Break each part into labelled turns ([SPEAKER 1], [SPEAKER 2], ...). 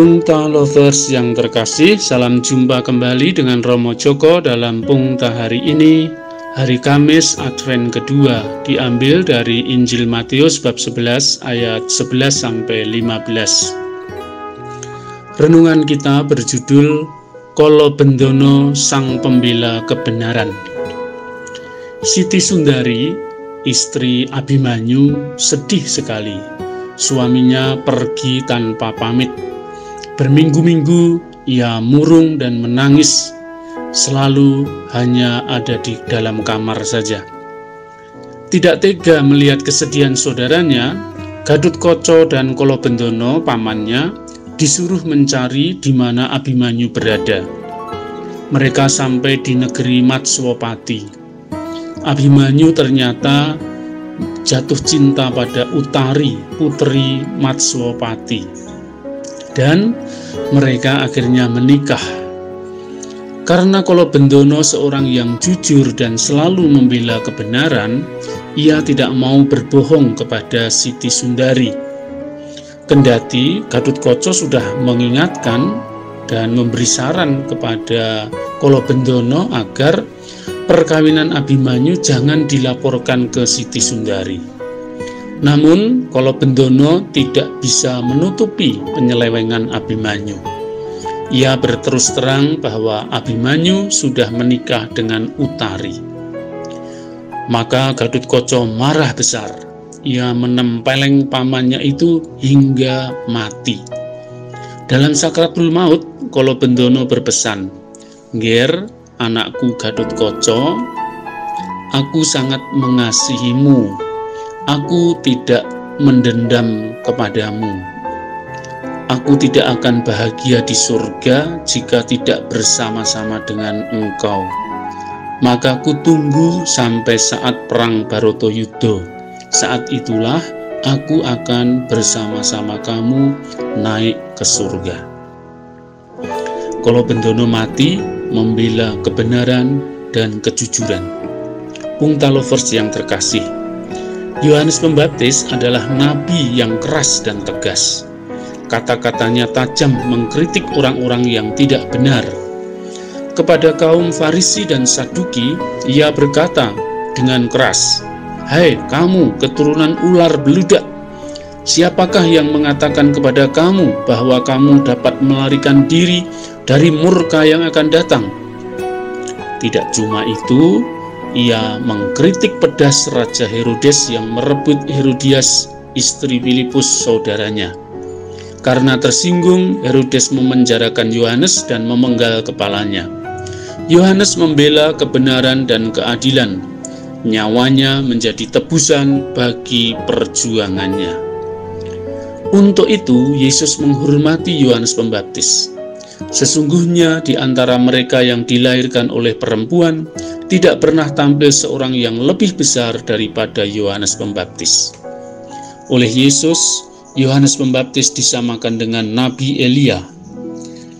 [SPEAKER 1] Pungta Lovers yang terkasih, salam jumpa kembali dengan Romo Joko dalam Pungta hari ini, hari Kamis Advent kedua, diambil dari Injil Matius bab 11 ayat 11 sampai 15. Renungan kita berjudul Kolo Bendono Sang Pembela Kebenaran. Siti Sundari, istri Abimanyu, sedih sekali. Suaminya pergi tanpa pamit Berminggu-minggu ia murung dan menangis, selalu hanya ada di dalam kamar saja. Tidak tega melihat kesedihan saudaranya, Gadut Koco dan Kolo Bendono, pamannya, disuruh mencari di mana Abimanyu berada. Mereka sampai di negeri Matswapati. Abimanyu ternyata jatuh cinta pada Utari, putri Matswapati dan mereka akhirnya menikah. Karena kalau Bendono seorang yang jujur dan selalu membela kebenaran, ia tidak mau berbohong kepada Siti Sundari. Kendati Gadut Koco sudah mengingatkan dan memberi saran kepada Kolo Bendono agar perkawinan Abimanyu jangan dilaporkan ke Siti Sundari. Namun, kalau Bendono tidak bisa menutupi penyelewengan Abimanyu. Ia berterus terang bahwa Abimanyu sudah menikah dengan Utari. Maka Gadut Koco marah besar. Ia menempeleng pamannya itu hingga mati. Dalam sakratul maut, kalau Bendono berpesan, Ger, anakku Gadut Koco, aku sangat mengasihimu Aku tidak mendendam kepadamu. Aku tidak akan bahagia di surga jika tidak bersama-sama dengan engkau. Maka ku tunggu sampai saat perang Baroto Yudo. Saat itulah aku akan bersama-sama kamu naik ke surga. Kalau Bendono mati membela kebenaran dan kejujuran. Pungta lovers yang terkasih, Yohanes Pembaptis adalah nabi yang keras dan tegas. Kata-katanya tajam mengkritik orang-orang yang tidak benar. Kepada kaum Farisi dan Saduki, ia berkata dengan keras, "Hai kamu keturunan ular beludak, siapakah yang mengatakan kepada kamu bahwa kamu dapat melarikan diri dari murka yang akan datang?" Tidak cuma itu, ia mengkritik pedas Raja Herodes yang merebut Herodias, istri Filipus saudaranya. Karena tersinggung, Herodes memenjarakan Yohanes dan memenggal kepalanya. Yohanes membela kebenaran dan keadilan. Nyawanya menjadi tebusan bagi perjuangannya. Untuk itu, Yesus menghormati Yohanes Pembaptis. Sesungguhnya di antara mereka yang dilahirkan oleh perempuan, tidak pernah tampil seorang yang lebih besar daripada Yohanes Pembaptis. Oleh Yesus, Yohanes Pembaptis disamakan dengan Nabi Elia.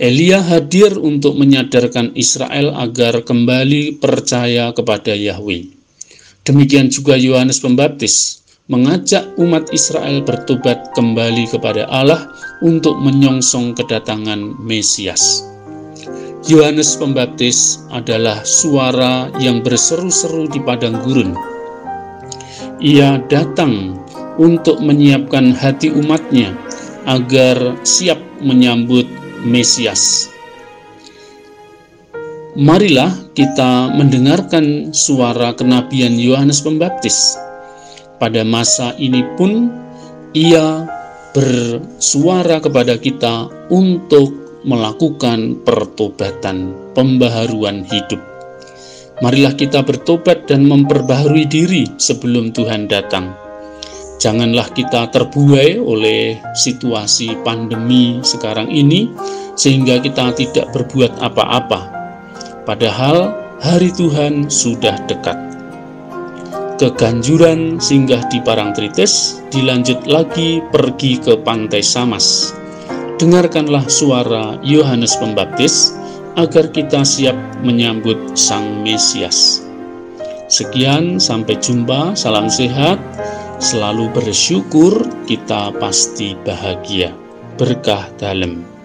[SPEAKER 1] Elia hadir untuk menyadarkan Israel agar kembali percaya kepada Yahweh. Demikian juga Yohanes Pembaptis mengajak umat Israel bertobat kembali kepada Allah untuk menyongsong kedatangan Mesias. Yohanes Pembaptis adalah suara yang berseru-seru di padang gurun. Ia datang untuk menyiapkan hati umatnya agar siap menyambut Mesias. Marilah kita mendengarkan suara kenabian Yohanes Pembaptis. Pada masa ini pun ia bersuara kepada kita untuk melakukan pertobatan, pembaharuan hidup. Marilah kita bertobat dan memperbaharui diri sebelum Tuhan datang. Janganlah kita terbuai oleh situasi pandemi sekarang ini, sehingga kita tidak berbuat apa-apa. Padahal hari Tuhan sudah dekat. Keganjuran singgah di Parangtritis, dilanjut lagi pergi ke Pantai Samas. Dengarkanlah suara Yohanes Pembaptis agar kita siap menyambut Sang Mesias. Sekian, sampai jumpa. Salam sehat selalu bersyukur, kita pasti bahagia. Berkah dalam.